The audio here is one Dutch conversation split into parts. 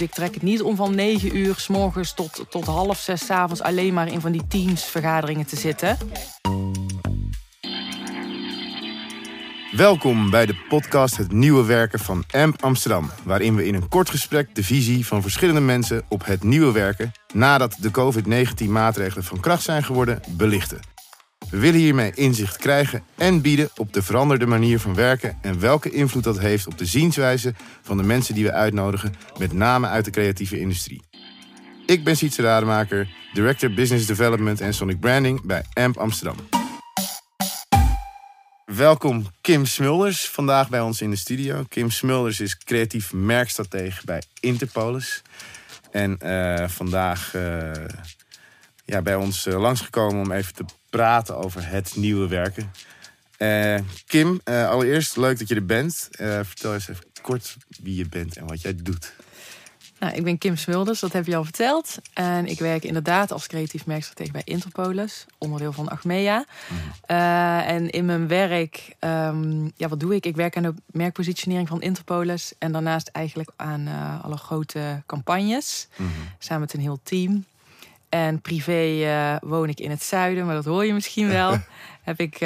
ik trek het niet om van 9 uur s morgens tot, tot half zes s avonds alleen maar in van die teamsvergaderingen te zitten. Welkom bij de podcast Het Nieuwe Werken van AMP Amsterdam. Waarin we in een kort gesprek de visie van verschillende mensen op het nieuwe werken. nadat de COVID-19 maatregelen van kracht zijn geworden, belichten. We willen hiermee inzicht krijgen en bieden op de veranderde manier van werken. en welke invloed dat heeft op de zienswijze van de mensen die we uitnodigen, met name uit de creatieve industrie. Ik ben Sietse Rademaker, Director Business Development en Sonic Branding bij AMP Amsterdam. Welkom Kim Smulders, vandaag bij ons in de studio. Kim Smulders is creatief merkstratege bij Interpolis. En eh, vandaag uh, ja, bij ons uh, langsgekomen om even te praten over het nieuwe werken. Kim, allereerst leuk dat je er bent. vertel eens even kort wie je bent en wat jij doet. Nou, ik ben Kim Smulders, dat heb je al verteld. En ik werk inderdaad als creatief merkstratege bij Interpolis, onderdeel van Achmea. Mhm. En in mijn werk, um, ja, wat doe ik? Ik werk aan de merkpositionering van Interpolis. En daarnaast eigenlijk aan alle grote campagnes. Mm -hmm. Samen met een heel team. En privé uh, woon ik in het zuiden, maar dat hoor je misschien wel. heb ik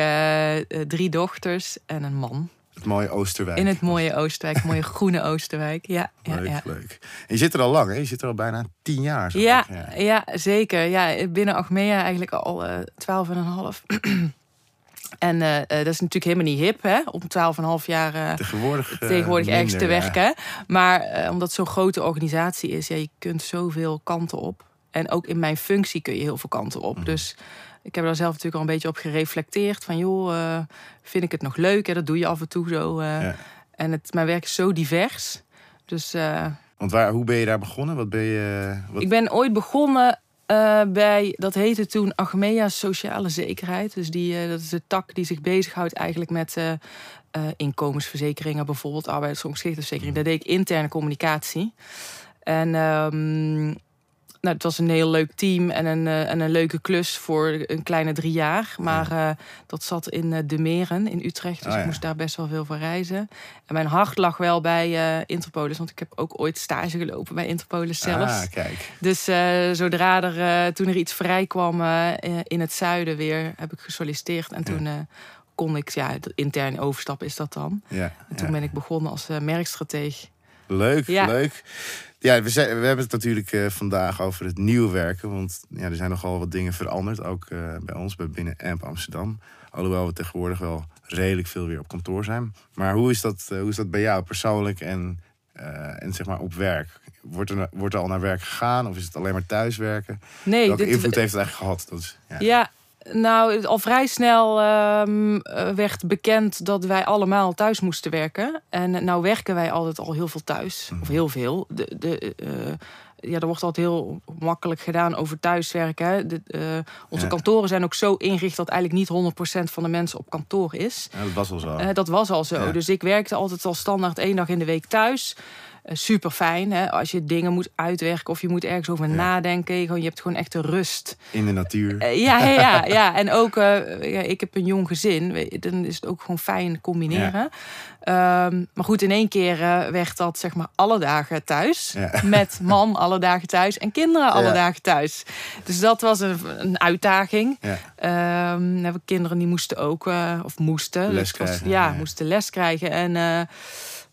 drie dochters en een man. Het mooie Oosterwijk. In het mooie Oosterwijk, mooie groene Oosterwijk. Ja, leuk, ja. leuk. En je zit er al lang, hè? Je zit er al bijna tien jaar. Ja, ja, ja. zeker. Ja, binnen Achmea eigenlijk al twaalf en een half. En uh, dat is natuurlijk helemaal niet hip, hè? Om 12,5 jaar uh, tegenwoordig, tegenwoordig ergens te werken. Ja. Maar omdat het zo'n grote organisatie is, ja, je kunt zoveel kanten op. En ook in mijn functie kun je heel veel kanten op. Mm. Dus ik heb daar zelf natuurlijk al een beetje op gereflecteerd. Van joh, uh, vind ik het nog leuk? Hè? Dat doe je af en toe zo. Uh, ja. En het, mijn werk is zo divers. Dus, uh, Want waar, hoe ben je daar begonnen? Wat ben je, wat... Ik ben ooit begonnen bij, dat heette toen Achmea Sociale Zekerheid. Dus die, dat is de tak die zich bezighoudt eigenlijk met inkomensverzekeringen, bijvoorbeeld arbeidsongeschiktheidsverzekering. Mm. Daar deed ik interne communicatie. En um, nou, het was een heel leuk team en een, uh, en een leuke klus voor een kleine drie jaar. Maar uh, dat zat in uh, De Meren in Utrecht. Dus oh, ja. ik moest daar best wel veel voor reizen. En mijn hart lag wel bij Interpolis. Want ik heb ook ooit stage gelopen bij Interpolis zelfs. Ah, kijk. Dus zodra er, toen er iets vrij kwam in het zuiden weer, heb ik gesolliciteerd. En toen kon ik, ja, intern overstappen is dat dan. Ja, en toen ja. ben ik begonnen als merkstratege. Leuk, ja. leuk. Ja, we, zijn, we hebben het natuurlijk uh, vandaag over het nieuwe werken. Want ja, er zijn nogal wat dingen veranderd. Ook uh, bij ons, bij binnen AMP Amsterdam. Alhoewel we tegenwoordig wel redelijk veel weer op kantoor zijn. Maar hoe is dat, uh, hoe is dat bij jou persoonlijk en, en zeg maar op werk? Wordt er, wordt er al naar werk gegaan of is het alleen maar thuiswerken? Nee, Welke dit, invloed heeft het eigenlijk gehad? Dat is, ja. ja. Nou, al vrij snel um, werd bekend dat wij allemaal thuis moesten werken. En nou werken wij altijd al heel veel thuis. Of heel veel. De, de, uh, ja, er wordt altijd heel makkelijk gedaan over thuiswerken. De, uh, onze ja. kantoren zijn ook zo ingericht dat eigenlijk niet 100% van de mensen op kantoor is. Ja, dat was al zo. Uh, dat was al zo. Ja. Dus ik werkte altijd al standaard één dag in de week thuis. Uh, super fijn. Hè? Als je dingen moet uitwerken of je moet ergens over ja. nadenken. Je, je hebt gewoon echt de rust. In de natuur. Uh, ja, ja, ja. En ook, uh, ja, ik heb een jong gezin. Dan is het ook gewoon fijn combineren. Ja. Um, maar goed, in één keer werd dat zeg maar alle dagen thuis. Met man alle dagen thuis. En kinderen alle dagen thuis. Dus dat was een, een uitdaging. Um, hebben kinderen die moesten ook, of moesten. Les was, krijgen. ja, moesten les krijgen. En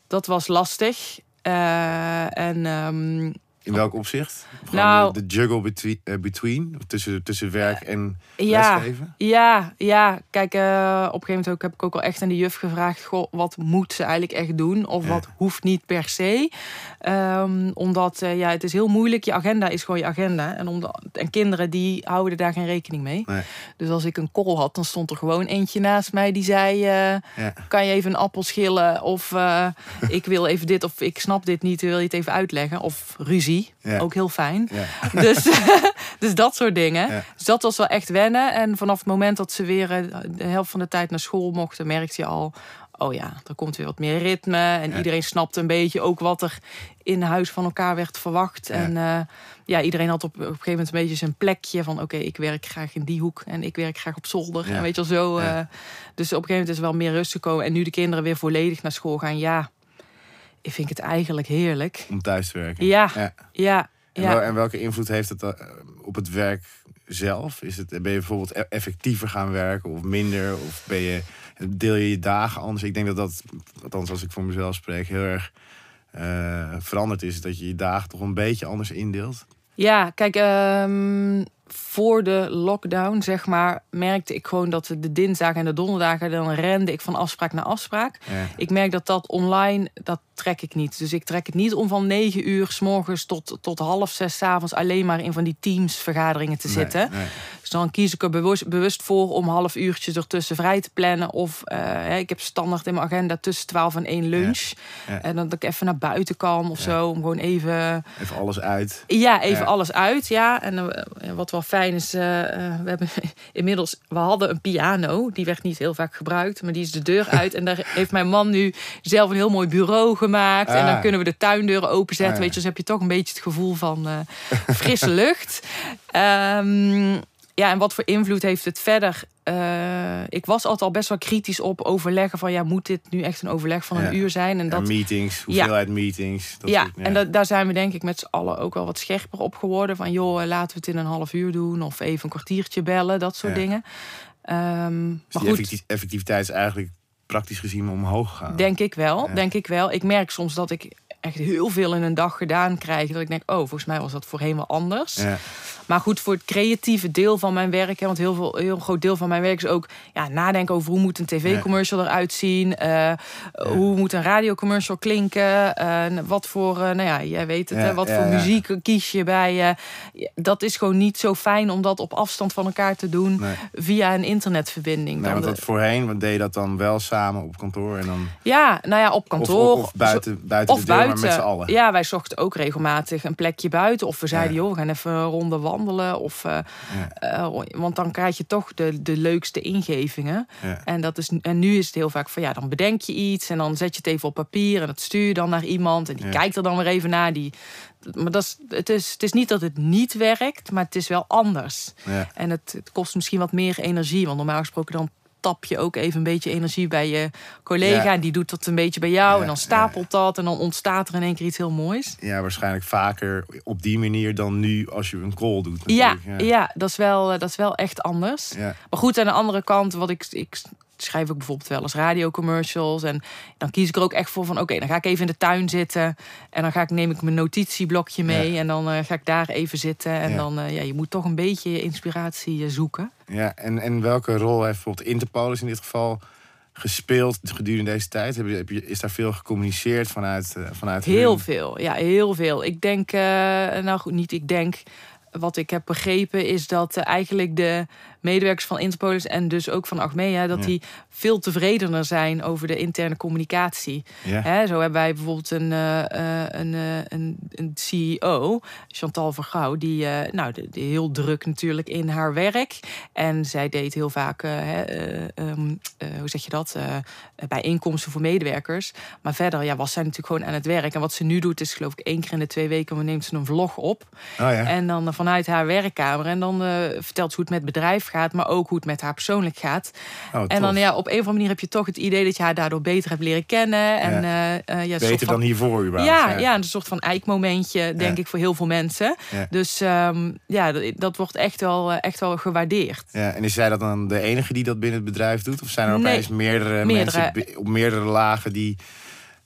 dat was lastig. Uh, en, um, in welk opzicht? Gewoon nou, de, de juggle between, uh, between tussen, tussen werk en ja, lesgeven? Ja, ja. Kijk, uh, op een gegeven moment ook, heb ik ook al echt aan de juf gevraagd... Goh, wat moet ze eigenlijk echt doen? Of ja. wat hoeft niet per se? Um, omdat, uh, ja, het is heel moeilijk. Je agenda is gewoon je agenda. En, en kinderen, die houden daar geen rekening mee. Nee. Dus als ik een call had, dan stond er gewoon eentje naast mij... die zei, ja. kan je even een appel schillen? Of ik wil even dit, of ik snap dit niet, wil je het even uitleggen? Of ruzie, ja. ook heel fijn. Ja. Dus, dus dat soort dingen. Ja. Dus dat was wel echt wennen. En vanaf het moment dat ze weer de helft van de tijd naar school mochten, merkte je al. Oh ja, er komt weer wat meer ritme. En iedereen snapte een beetje ook wat er in huis van elkaar werd verwacht. En uh, ja, iedereen had op, op een gegeven moment een beetje zijn plekje van... oké, okay, ik werk graag in die hoek en ik werk graag op zolder. En weet je wel zo. Uh, dus op een gegeven moment is er wel meer rust gekomen. En nu de kinderen weer volledig naar school gaan, ja ik vind het eigenlijk heerlijk. Om thuis te werken? Ja, ja. En, ja. en welke invloed heeft het eh, op het werk zelf? Is het, ben je bijvoorbeeld e- effectiever gaan werken of minder? Of ben je, deel je je dagen anders? Ik denk dat dat, althans als ik voor mezelf spreek, heel erg uh, veranderd is. Dat je je dagen toch een beetje anders indeelt. Ja, kijk, um, voor de lockdown, zeg maar, merkte ik gewoon dat de dinsdagen en de donderdagen dan rende ik van afspraak naar afspraak. Ja. Ik merk dat dat online, dat trek ik niet. Dus ik trek het niet om van negen uur s morgens tot, tot half zes s avonds alleen maar in van die teamsvergaderingen te Nee, zitten. nee. Dus dan kies ik er bewust, bewust voor om half uurtjes ertussen vrij te plannen. Of eh, ik heb standaard in mijn agenda tussen 12 en 1 lunch. Ja. En dat ik even naar buiten kan of Ja. zo. Om gewoon even Even alles uit. ja, even Ja. alles uit. Ja, en eh, wat wel fijn is, eh, eh, we hebben inmiddels, we hadden een piano, die werd niet heel vaak gebruikt, maar die is de deur uit. en daar heeft mijn man nu zelf een heel mooi bureau gemaakt. En dan Ah. kunnen we de tuindeuren openzetten. Ah. Weet je, dus heb je toch een beetje het gevoel van eh, frisse lucht. Ehm, ja, en wat voor invloed heeft het verder? Eh, ik was altijd al best wel kritisch op overleggen van ja, moet dit nu echt een overleg van een Ja. uur zijn? En En dat, meetings, hoeveelheid meetings. Dat ja, soort- en da- daar zijn we denk ik met z'n allen ook wel wat scherper op geworden. Van joh, eh, laten we het in een half uur doen. Of even een kwartiertje bellen, dat soort Ja. dingen. Dus maar die goed, effecti- effectiviteit is eigenlijk praktisch gezien omhoog gegaan. denk ik wel. Ja. Denk ik wel. Ik merk soms dat ik echt heel veel in een dag gedaan krijg. Dat ik denk, oh, volgens mij was dat voorheen wel anders. Ja. Maar goed, voor het creatieve deel van mijn werk, hè, want heel, veel, heel groot deel van mijn werk is ook ja, nadenken over hoe moet een tv-commercial eruit zien, eh, hoe moet een radiocommercial klinken, eh, wat voor, eh, nou ja, jij weet het, Ja, hè, wat voor muziek kies je bij. dat is gewoon niet zo fijn om dat op afstand van elkaar te doen Nee. via een internetverbinding. Nee, want de- dat voorheen want deed je dat dan wel samen op kantoor en dan ja, nou ja, op of, kantoor. of, of buiten, buiten Of de deur, buiten. Ja, wij zochten ook regelmatig een plekje buiten. Of we zeiden, Ja. joh, we gaan even een ronde wandelen. Of, eh, eh, want dan krijg je toch de, de leukste ingevingen. Ja. En, dat is, en nu is het heel vaak van, ja, dan bedenk je iets. En dan zet je het even op papier. En dat stuur je dan naar iemand. En die kijkt er dan weer even naar. Die, maar dat is, het, is, het is niet dat het niet werkt, maar het is wel anders. Ja. En het, het kost misschien wat meer energie. Want normaal gesproken dan tap je ook even een beetje energie bij je collega. Ja. En die doet dat een beetje bij jou. Ja, En dan stapelt dat. En dan ontstaat er in één keer iets heel moois. ja, waarschijnlijk vaker op die manier dan nu als je een call doet. Ja, ja. dat, is wel, eh, dat is wel echt anders. Maar goed, aan de andere kant, wat ik, ik schrijf ook bijvoorbeeld wel eens radiocommercials. En dan kies ik er ook echt voor van, oké, dan ga ik even in de tuin zitten. En dan ga ik, neem ik mijn notitieblokje mee. Ja. En dan eh, ga ik daar even zitten. En Ja. dan, eh, ja, je moet toch een beetje je inspiratie eh, zoeken. Ja, en, en welke rol heeft bijvoorbeeld Interpolis in dit geval gespeeld gedurende deze tijd? Heb je, heb je, is daar veel gecommuniceerd vanuit, vanuit Heel hun? veel, ja, heel veel. Ik denk, nou goed, niet ik denk. Wat ik heb begrepen is dat eh, eigenlijk de medewerkers van Interpolis en dus ook van Achmea... dat Ja. die veel tevredener zijn over de interne communicatie. Ja. Hè, zo hebben wij bijvoorbeeld een, eh, eh, een, een, een CEO, Chantal Vergouw... die, nou, die, die heel druk natuurlijk in haar werk. En zij deed heel vaak, eh, eh, ehm, eh, hoe zeg je dat, bijeenkomsten voor medewerkers. Maar verder ja, was zij natuurlijk gewoon aan het werk. En wat ze nu doet is geloof ik één keer in de twee weken... neemt ze een vlog op. Oh ja. En dan eh, vanuit haar werkkamer. En dan eh, vertelt ze hoe het met het bedrijf gaat, maar ook hoe het met haar persoonlijk gaat. Oh, En dan ja, op een of andere manier heb je toch het idee dat je haar daardoor beter hebt leren kennen. En, eh, eh, ja, soort Beter van- dan hiervoor überhaupt. ja, ja, een soort van eikmomentje, denk Ja. ik, voor heel veel mensen. Ja. Dus ehm, ja, dat, dat wordt echt wel, echt wel gewaardeerd. Ja, en is zij dat dan de enige die dat binnen het bedrijf doet? Of zijn er Nee. opeens meerdere, Meerdere. mensen op meerdere lagen die...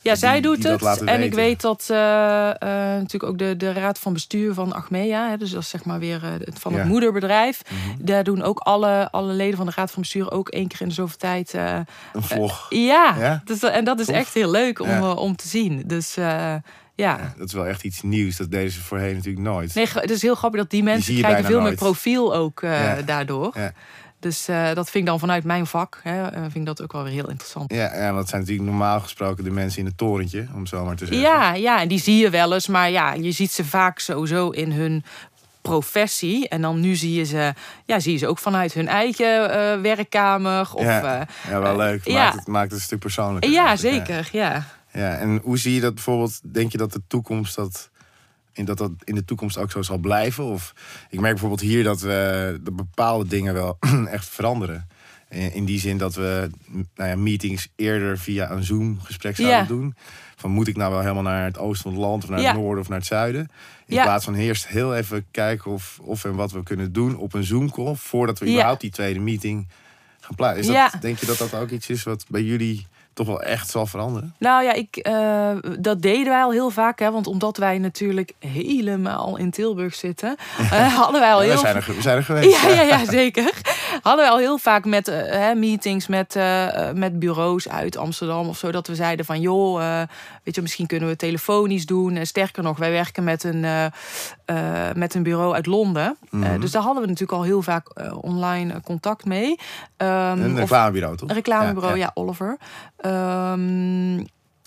Ja, die- zij doet die het. En ik weet dat eh, eh, natuurlijk ook de, de raad van bestuur van Achmea, hè, dus dat is zeg maar weer eh, het van het Ja. moederbedrijf. Mhm. Daar doen ook alle, alle leden van de raad van bestuur ook één keer in de zoveel tijd. Een vlog. ja, Ja? Dus, en dat is Tof. echt heel leuk om, Ja. om te zien. Dus ja. Ja, dat is wel echt iets nieuws. Dat deden ze voorheen natuurlijk nooit. Nee, het is heel grappig dat die mensen je krijgen veel meer profiel ook Ja. daardoor. Ja. Dus eh, dat vind ik dan vanuit mijn vak, hè, eh, vind ik dat ook wel weer heel interessant. Ja, ja, want het zijn natuurlijk normaal gesproken de mensen in het torentje, om zo maar te zeggen. Ja, ja, en die zie je wel eens. Maar ja, je ziet ze vaak sowieso in hun professie. En dan nu zie je ze, ja, zie je ze ook vanuit hun eigen eh, werkkamer. Of, Ja, ja wel leuk. ja. Het, maakt het een stuk persoonlijker. ja, zeker. Ja. Ja, en hoe zie je dat bijvoorbeeld? Denk je dat de toekomst dat in dat dat in de toekomst ook zo zal blijven? Of ik merk bijvoorbeeld hier dat we dat bepaalde dingen wel echt veranderen. In die zin dat we nou ja, meetings eerder via een Zoom-gesprek zouden Ja. doen. Van moet ik nou wel helemaal naar het oosten van het land of naar Ja. het noorden of naar het zuiden? In plaats van eerst heel even kijken of, of en wat we kunnen doen op een Zoom-call voordat we überhaupt die tweede meeting gaan plaatsen. Is dat, Ja. Denk je dat dat ook iets is wat bij jullie toch wel echt zal veranderen? Nou ja, ik, eh, dat deden wij al heel vaak. Hè, want omdat wij natuurlijk helemaal in Tilburg zitten, eh, hadden wij al Ja, we, heel zijn er, we zijn er geweest. Ja, ja, ja, zeker. Hadden we al heel vaak met eh, meetings met, met bureaus uit Amsterdam of zo. Dat we zeiden van joh, weet je, misschien kunnen we telefonisch doen. En sterker nog, wij werken met een, eh, met een bureau uit Londen. Eh, Mhm. dus daar hadden we natuurlijk al heel vaak eh, online contact mee. Ehm, Een reclamebureau, toch? een reclamebureau, ja, Oliver. Ehm,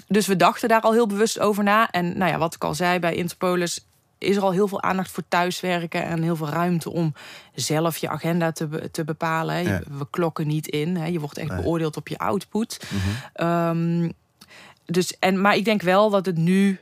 dus we dachten daar al heel bewust over na. En nou ja, wat ik al zei, bij Interpolis is er al heel veel aandacht voor thuiswerken en heel veel ruimte om zelf je agenda te, be- te bepalen. Ja. We klokken niet in. Hè. Je wordt echt Nee. beoordeeld op je output. Mhm. Ehm, dus, en, maar ik denk wel dat het nu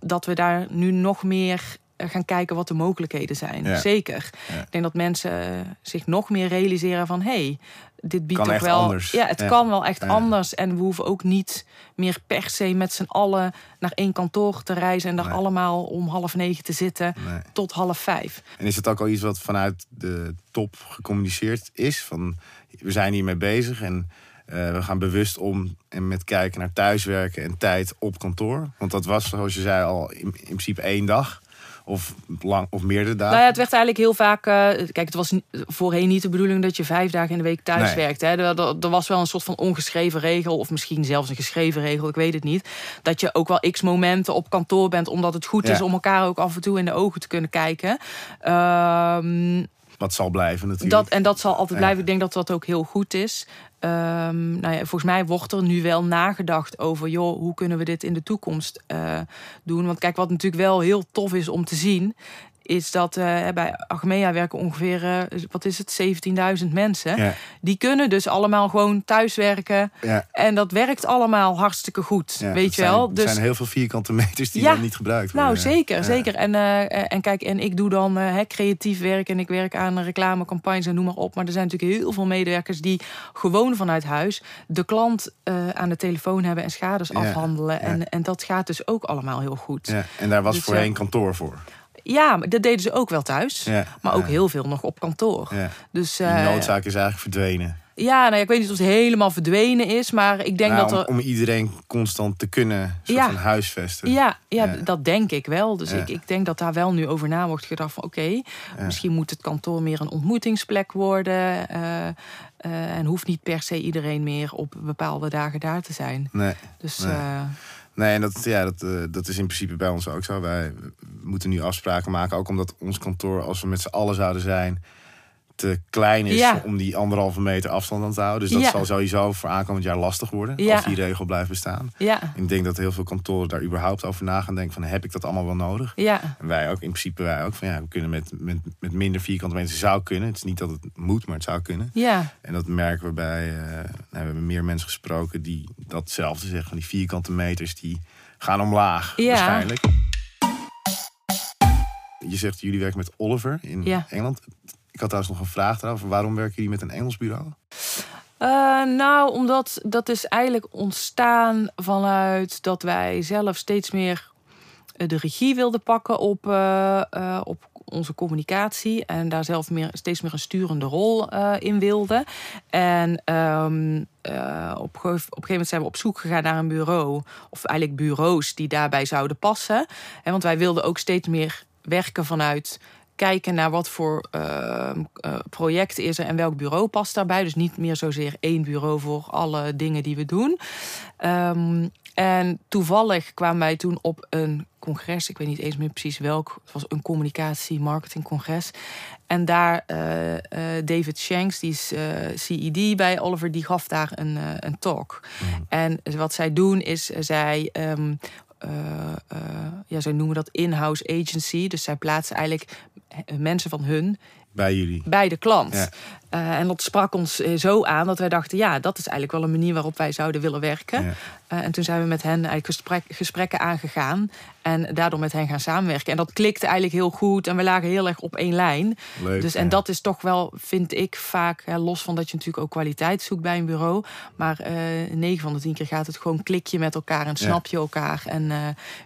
dat we daar nu nog meer gaan kijken wat de mogelijkheden zijn. Ja. Zeker. Ja. Ik denk dat mensen eh, zich nog meer realiseren van hé, hey, dit biedt Kan toch wel. anders. Ja, het Ja. kan wel echt anders. En we hoeven ook niet meer per se met z'n allen naar één kantoor te reizen en daar Nee. allemaal om half negen te zitten Nee. tot half vijf. En is het ook al iets wat vanuit de top gecommuniceerd is? Van we zijn hiermee bezig en eh, we gaan bewust om en met kijken naar thuiswerken en tijd op kantoor. Want dat was, zoals je zei, al in, in principe één dag. Of, lang, of meerdere dagen. Nou ja, het werd eigenlijk heel vaak. eh, kijk, het was voorheen niet de bedoeling dat je vijf dagen in de week thuis Nee. werkt. Hè. Er, er, er was wel een soort van ongeschreven regel, of misschien zelfs een geschreven regel, ik weet het niet. Dat je ook wel x momenten op kantoor bent, omdat het goed Ja. is om elkaar ook af en toe in de ogen te kunnen kijken. Ehm, Wat zal blijven natuurlijk. dat, en dat zal altijd Ja. blijven. Ik denk dat dat ook heel goed is. Ehm, nou ja, volgens mij wordt er nu wel nagedacht over, joh, hoe kunnen we dit in de toekomst eh, doen? Want kijk, wat natuurlijk wel heel tof is om te zien, is dat eh, bij Achmea werken ongeveer, eh, wat is het, 17.000 mensen. Ja, Die kunnen dus allemaal gewoon thuiswerken. ja, En dat werkt allemaal hartstikke goed, ja. weet je zijn- wel. Er Dus zijn heel veel vierkante meters die dan niet gebruikt nou, worden. zeker, Ja. zeker. En, eh, en kijk, en ik doe dan hè, creatief werk en ik werk aan reclamecampagnes en noem maar op. Maar er zijn natuurlijk heel veel medewerkers die gewoon vanuit huis de klant aan de telefoon hebben en schades afhandelen. En, en dat gaat dus ook allemaal heel goed. En daar was Dus, voorheen kantoor voor. Maar dat deden ze ook wel thuis. Ja, Maar ook ja, heel veel nog op kantoor. Ja. Dus Die eh, noodzaak is eigenlijk verdwenen. ja, nou, ja, ik weet niet of het helemaal verdwenen is, maar ik denk Nou, dat er. om, om iedereen constant te kunnen soort Ja. van huisvesten. Ja, ja, Ja. dat denk ik wel. Dus Ja. ik, ik denk dat daar wel nu over na wordt gedacht van oké, misschien moet het kantoor meer een ontmoetingsplek worden. eh, eh, en hoeft niet per se iedereen meer op bepaalde dagen daar te zijn. Nee. Dus Nee. Nee, en dat, ja, dat, eh, dat is in principe bij ons ook zo. Wij moeten nu afspraken maken, ook omdat ons kantoor, als we met z'n allen zouden zijn, te klein is Ja. om die anderhalve meter afstand aan te houden. Dus dat Ja. zal sowieso voor aankomend jaar lastig worden, Ja. als die regel blijft bestaan. ja, Ik denk dat heel veel kantoren daar überhaupt over na gaan denken van, heb ik dat allemaal wel nodig? ja, En wij ook, in principe wij ook, van ja, we kunnen met, met, met minder vierkante meters, zou kunnen. Het is niet dat het moet, maar het zou kunnen. ja, En dat merken we bij, eh, nou, we hebben meer mensen gesproken die datzelfde zeggen. Van die vierkante meters, die gaan omlaag Ja. waarschijnlijk. Je zegt, jullie werken met Oliver in Ja. Engeland. Ik had trouwens nog een vraag daarover. Waarom werken jullie met een Engels bureau? Eh, nou, omdat dat is eigenlijk ontstaan vanuit dat wij zelf steeds meer eh, de regie wilden pakken op, eh, op onze communicatie. En daar zelf meer, steeds meer een sturende rol in wilden. En ehm, eh, op, op een gegeven moment zijn we op zoek gegaan naar een bureau. Of eigenlijk bureaus die daarbij zouden passen. En want wij wilden ook steeds meer werken vanuit kijken naar wat voor eh, project is er en welk bureau past daarbij. Dus niet meer zozeer één bureau voor alle dingen die we doen. Ehm, en toevallig kwamen wij toen op een congres. Ik weet niet eens meer precies welk. Het was een communicatie-marketing-congres. En daar eh, eh, David Shanks, die is CED bij Oliver, die gaf daar een, een talk. En wat zij doen is, zij, eh, ja, zij noemen dat in-house agency. Dus zij plaatsen eigenlijk eh, mensen van hun bij jullie. bij de klant. Ja. Eh, en dat sprak ons eh, zo aan dat wij dachten, ja, dat is eigenlijk wel een manier waarop wij zouden willen werken. Eh, en toen zijn we met hen eigenlijk gesprek, gesprekken aangegaan en daardoor met hen gaan samenwerken. En dat klikte eigenlijk heel goed en we lagen heel erg op één lijn. Leuk. Dus, en ja. dat is toch wel, vind ik vaak, hè, los van dat je natuurlijk ook kwaliteit zoekt bij een bureau. Maar eh 9 van de 10 keer gaat het gewoon klik je met elkaar en snap je elkaar. En eh,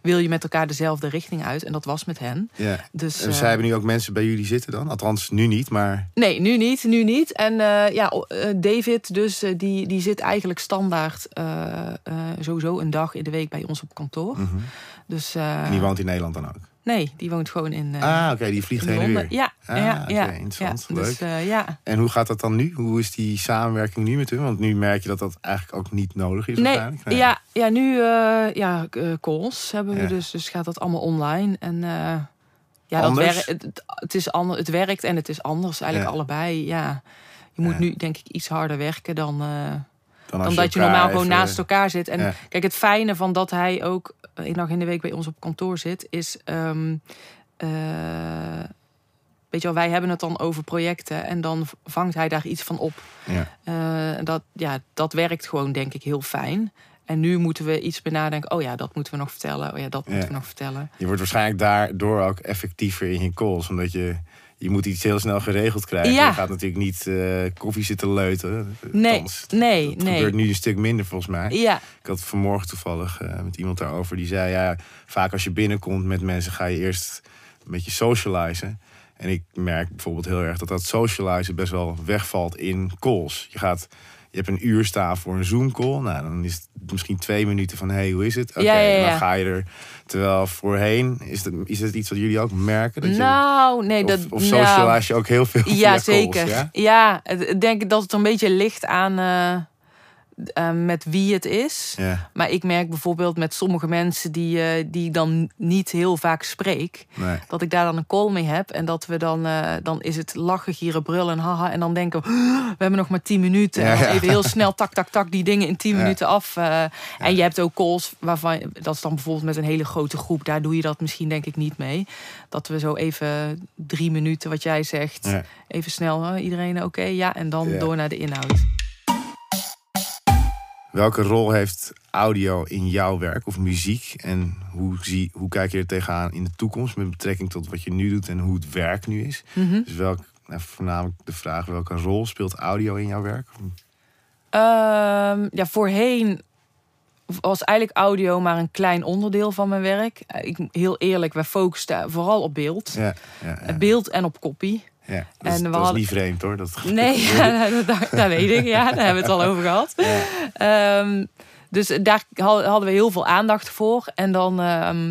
wil je met elkaar dezelfde richting uit. En dat was met hen. Ja. Dus, En zij hebben nu ook mensen bij jullie zitten dan? Althans, nu niet, maar... Nee, nu niet, nu niet. En ja, David, dus die, die zit eigenlijk standaard sowieso een dag in de week bij ons op kantoor. Mhm. Dus eh, En die woont in Nederland dan ook? nee, die woont gewoon in, eh ah, oké, die vliegt heen en weer. Ja, Ah, ja, ja, interessant. ja. Leuk. Dus eh, ja. En hoe gaat dat dan nu? Hoe is die samenwerking nu met hun? Want nu merk je dat dat eigenlijk ook niet nodig is Nee, waarschijnlijk. ja, ja, nu eh ja, eh, calls hebben we Ja. dus. Dus gaat dat allemaal online. En eh, ja, dat Anders? werkt. Het, is ander, het werkt en het is anders. Eigenlijk allebei. Ja. Je moet nu denk ik iets harder werken dan. Dan, dat je normaal gewoon naast elkaar zit. En Ja. kijk, het fijne van dat hij ook eh, één dag in de week bij ons op kantoor zit, is. ehm, eh, weet je wel, wij hebben het dan over projecten en dan vangt hij daar iets van op. Ja. Eh, dat, ja, dat werkt gewoon, denk ik, heel fijn. En nu moeten we iets benadenken. Oh ja, dat moeten we nog vertellen. Oh ja, dat moeten Ja. we nog vertellen. Je wordt waarschijnlijk daardoor ook effectiever in je calls. Omdat je, je moet iets heel snel geregeld krijgen. Ja. Je gaat natuurlijk niet eh, koffie zitten leuten. Nee, Althans, nee, dat nee. gebeurt nu een stuk minder volgens mij. Ja, Ik had vanmorgen toevallig eh, met iemand daarover. Die zei, ja, vaak als je binnenkomt met mensen... ga je eerst een beetje socializen. En ik merk bijvoorbeeld heel erg dat dat socializen best wel wegvalt in calls. Je gaat... Je hebt een uur staan voor een Zoom-call. Nou, dan is het misschien twee minuten van... hey, hoe is het? Oké, Ja, ja, ja. dan ga je er... Terwijl voorheen... Is het, is het iets wat jullie ook merken? Dat je, nou, nee, of, dat. of nou, socialize je ook heel veel Ja, calls, zeker. ja? Ik denk dat het een beetje ligt aan eh, eh, met wie het is. Ja, Maar ik merk bijvoorbeeld met sommige mensen die, eh, die ik dan niet heel vaak spreek, nee. dat ik daar dan een call mee heb. En dat we dan, eh, dan is het lachen, gieren, brullen, haha. En dan denken we, we hebben nog maar tien minuten. Ja, En dan ja. even heel snel, tak, tak, tak, die dingen in tien Ja. minuten af. eh. En je hebt ook calls waarvan, dat is dan bijvoorbeeld met een hele grote groep. Daar doe je dat misschien denk ik niet mee. Dat we zo even drie minuten, wat jij zegt, even snel, iedereen oké, ja. En dan door naar de inhoud. Welke rol heeft audio in jouw werk of muziek? En hoe, zie, hoe kijk je er tegenaan in de toekomst met betrekking tot wat je nu doet en hoe het werk nu is? Mhm. Dus welk, nou, voornamelijk de vraag, welke rol speelt audio in jouw werk? Ehm, ja, voorheen was eigenlijk audio maar een klein onderdeel van mijn werk. Eh, Ik, heel eerlijk, we focusten vooral op beeld. Ja, ja, ja. Beeld en op kopie. Ja. Dat, is, en we dat is niet vreemd hoor. Dat, Nee, ja, dat, dat- dat weet ik. Ja, daar hebben we het al over gehad. Ja. Ehm, dus daar had- hadden we heel veel aandacht voor. En dan, ehm,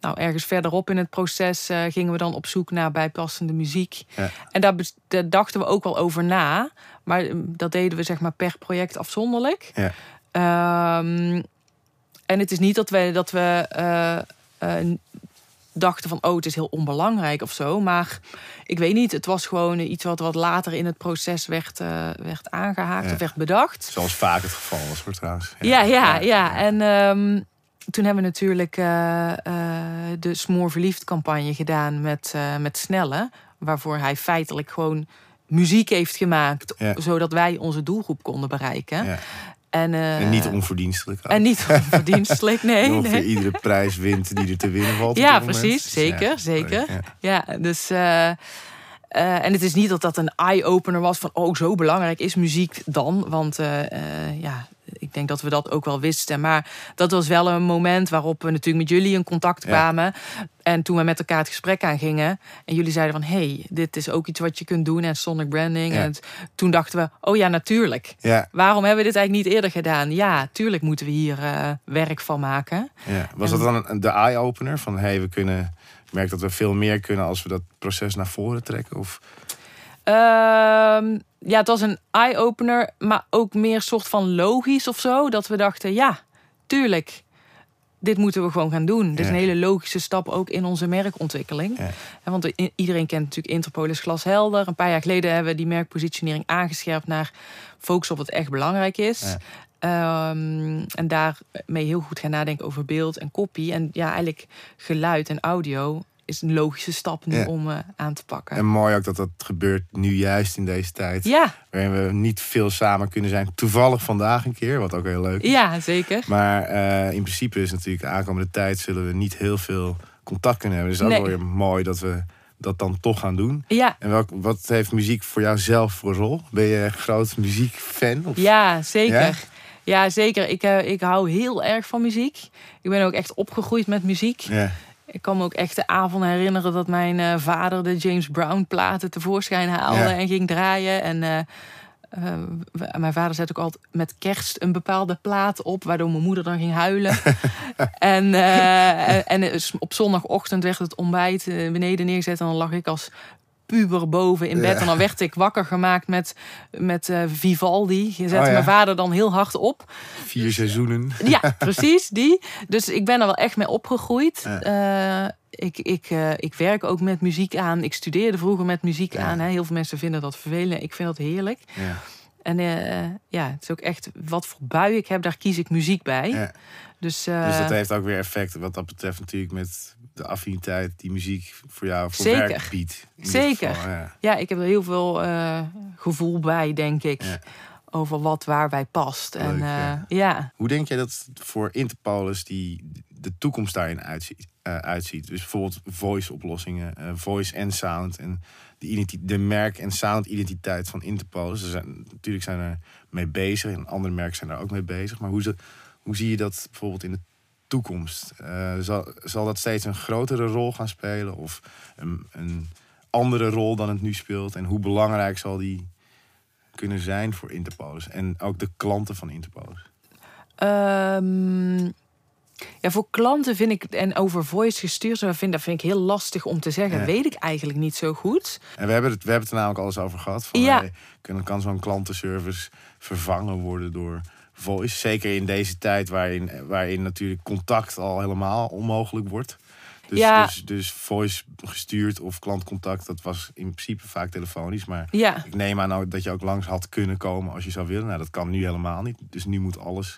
nou, ergens verderop in het proces eh, gingen we dan op zoek naar bijpassende muziek. Ja. En daar, dachten we ook wel over na. Maar ehm, dat deden we zeg maar per project afzonderlijk. Ja. En het is niet dat we, dat we eh, eh, dachten van... oh, het is heel onbelangrijk of zo. Maar ik weet niet, het was gewoon iets wat wat later in het proces werd, eh, werd aangehaakt Ja. of werd bedacht. Zoals vaak het geval was hoor trouwens. Ja, ja, ja. En ehm, toen hebben we natuurlijk eh, eh, de Smoor Verliefd campagne gedaan met, met Snelle. Waarvoor hij feitelijk gewoon muziek heeft gemaakt. Ja. Zodat wij onze doelgroep konden bereiken. En, eh, En niet onverdienstelijk. ook. en niet onverdienstelijk, nee. Nee. iedere prijs wint die er te winnen valt. Ja, precies. Dus Zeker, ja, zeker. Ja. Ja, dus. eh, eh, en het is niet dat dat een eye-opener was van, oh, zo belangrijk is muziek dan. Want eh, eh, ja, ik denk dat we dat ook wel wisten. Maar dat was wel een moment waarop we natuurlijk met jullie in contact Ja. kwamen. En toen we met elkaar het gesprek aangingen. En jullie zeiden van, hey, dit is ook iets wat je kunt doen. En sonic branding. Ja. En toen dachten we, oh ja, natuurlijk. Ja, Waarom hebben we dit eigenlijk niet eerder gedaan? Ja, tuurlijk moeten we hier eh, werk van maken. ja. Was En- dat dan de eye-opener? Van hey, we kunnen. Ik merk dat we veel meer kunnen als we dat proces naar voren trekken. Of ja, het was een eye-opener, maar ook meer soort van logisch of zo. Dat we dachten, ja, tuurlijk, dit moeten we gewoon gaan doen. Dit is Ja. een hele logische stap ook in onze merkontwikkeling. Ja. Want iedereen kent natuurlijk Interpolis glashelder. Een paar jaar geleden hebben we die merkpositionering aangescherpt naar focus op wat echt belangrijk is. Ja. Ehm, en daarmee heel goed gaan nadenken over beeld en kopie. En ja, eigenlijk geluid en audio is een logische stap nu Ja. om eh, aan te pakken. En mooi ook dat dat gebeurt nu juist in deze tijd. ja, Waarin we niet veel samen kunnen zijn. Toevallig vandaag een keer, wat ook heel leuk is. ja, zeker. Maar eh, in principe is natuurlijk de aankomende tijd zullen we niet heel veel contact kunnen hebben. Dus het is ook Nee. wel weer mooi dat we dat dan toch gaan doen. Ja, En welk, wat heeft muziek voor jou zelf voor rol? Ben je een groot muziekfan? Of? ja zeker. Ja? Ja, zeker. Ik, eh, ik hou heel erg van muziek. Ik ben ook echt opgegroeid met muziek. Ja. Ik kan me ook echt de avond herinneren dat mijn eh, vader de James Brown platen tevoorschijn haalde Ja. en ging draaien. En eh, eh, mijn vader zet ook altijd met kerst een bepaalde plaat op, waardoor mijn moeder dan ging huilen. en en het- op zondagochtend werd het ontbijt beneden neergezet en dan lag ik als puber boven in bed. Ja. En dan werd ik wakker gemaakt met, met eh, Vivaldi. Je zette Oh ja. mijn vader dan heel hard op. Vier seizoenen. Ja, precies, die. Dus ik ben er wel echt mee opgegroeid. Ja. Eh, ik, ik, eh, ik werk ook met muziek aan. Ik studeerde vroeger met muziek aan. Hè. Heel veel mensen vinden dat vervelend. Ik vind dat heerlijk. Ja. En eh, ja, het is ook echt wat voor bui ik heb, daar kies ik muziek bij. Dus, eh, Dus dat heeft ook weer effect wat dat betreft natuurlijk met de affiniteit die muziek voor jou voor Zeker. werk biedt. Zeker. geval, ja. ja, ik heb er heel veel eh, gevoel bij, denk ik. Ja. Over wat waarbij past. en Leuk, eh, ja. ja. Hoe denk jij dat voor Interpolis die de toekomst daarin uitziet? eh, uitziet? Dus bijvoorbeeld voice-oplossingen, voice en sound en de, de merk- en sound-identiteit van Interpolis. Er zijn, natuurlijk zijn er mee bezig en andere merken zijn daar ook mee bezig. Maar hoe, ze, hoe zie je dat bijvoorbeeld in de toekomst? Eh, zal, zal dat steeds een grotere rol gaan spelen of een, een andere rol dan het nu speelt? En hoe belangrijk zal die kunnen zijn voor Interpolis en ook de klanten van Interpolis? Ehm, ja, voor klanten vind ik, en over voice gestuurd, dat vind, dat vind ik heel lastig om te zeggen. Ja. Weet ik eigenlijk niet zo goed. En we hebben het, we hebben het er namelijk al eens over gehad. Van, Ja. hey, kunnen, kan zo'n klantenservice vervangen worden door voice? Zeker in deze tijd waarin, waarin natuurlijk contact al helemaal onmogelijk wordt. Dus, Ja. dus, dus voice gestuurd of klantcontact, dat was in principe vaak telefonisch. Maar Ja, ik neem aan dat je ook langs had kunnen komen als je zou willen. Nou, dat kan nu helemaal niet. Dus nu moet alles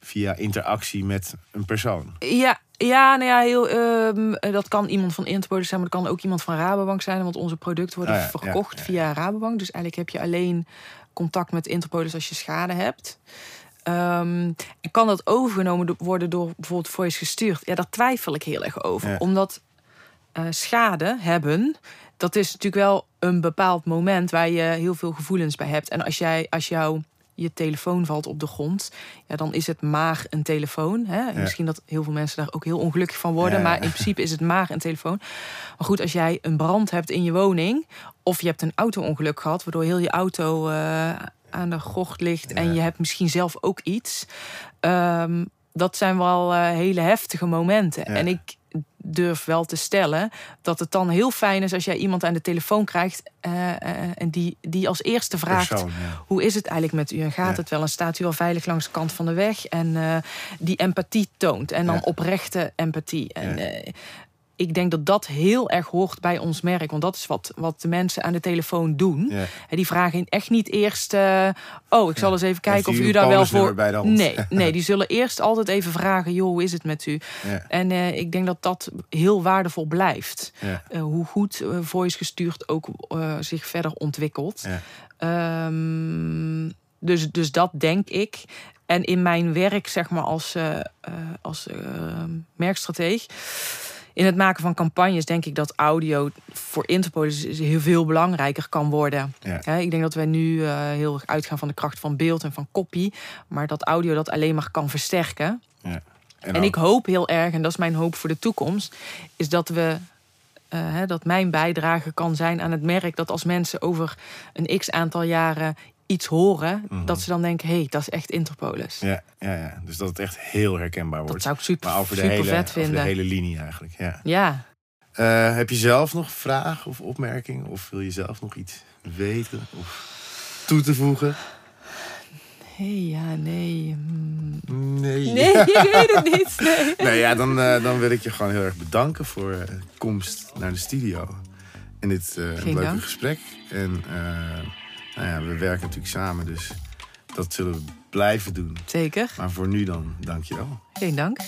via interactie met een persoon. ja, ja, nou ja heel, ehm, dat kan iemand van Interpolis zijn, maar dat kan ook iemand van Rabobank zijn. Want onze producten worden Ah, ja, ja, verkocht ja. via Rabobank. Dus eigenlijk heb je alleen contact met Interpolis als je schade hebt. Ehm, kan dat overgenomen worden door bijvoorbeeld voice gestuurd? Ja, daar twijfel ik heel erg over. Ja. Omdat eh, schade hebben, dat is natuurlijk wel een bepaald moment waar je heel veel gevoelens bij hebt. En als jij, als jouw je telefoon valt op de grond, ja, dan is het maar een telefoon. Hè? Ja. Misschien dat heel veel mensen daar ook heel ongelukkig van worden, Ja. maar in principe is het maar een telefoon. Maar goed, als jij een brand hebt in je woning, of je hebt een auto-ongeluk gehad, waardoor heel je auto eh, aan de gort ligt Ja. en je hebt misschien zelf ook iets. Ehm, dat zijn wel eh, hele heftige momenten. Ja. En ik durf wel te stellen dat het dan heel fijn is als jij iemand aan de telefoon krijgt eh, eh, en die, die als eerste vraagt: Persoon, ja. hoe is het eigenlijk met u en gaat Ja. het wel? En staat u wel veilig langs de kant van de weg? En die empathie toont en dan oprechte empathie. En ik denk dat dat heel erg hoort bij ons merk, want dat is wat, wat de mensen aan de telefoon doen. Ja. Die vragen echt niet eerst: eh, oh, ik zal eens even kijken of u daar wel voor. bij de hand? Nee, nee, die zullen eerst altijd even vragen: joh, hoe is het met u? Ja. En eh, ik denk dat dat heel waardevol blijft. Eh, hoe goed voice gestuurd ook zich verder ontwikkelt. Ehm, dus, dus dat denk ik. En in mijn werk, zeg maar, als, als merkstrateeg. In het maken van campagnes denk ik dat audio voor Interpol heel veel belangrijker kan worden. Ja. Ik denk dat wij nu eh, heel erg uitgaan van de kracht van beeld en van kopie. Maar dat audio dat alleen maar kan versterken. Ja. En, ik hoop heel erg, en dat is mijn hoop voor de toekomst, is dat we. eh, hè, dat mijn bijdrage kan zijn aan het merk dat als mensen over een x aantal jaren iets horen, Mhm. dat ze dan denken: hé, hey, dat is echt Interpolis. Ja, ja, ja, dus dat het echt heel herkenbaar wordt. dat zou ik super, maar over de, hele, vet over de vinden. hele linie eigenlijk. Ja. Ja. Eh, heb je zelf nog vragen of opmerkingen? Of wil je zelf nog iets weten of toe te voegen? Hey, ja, nee. hmm. Nee. Nee, ik weet het niet. Nee. Nee, ja, dan, eh, dan wil ik je gewoon heel erg bedanken voor eh, komst naar de studio. En dit leuke dank. gesprek. En nou ja, we werken natuurlijk samen, dus dat zullen we blijven doen. Zeker. Maar voor nu dan, dank je wel. Geen dank.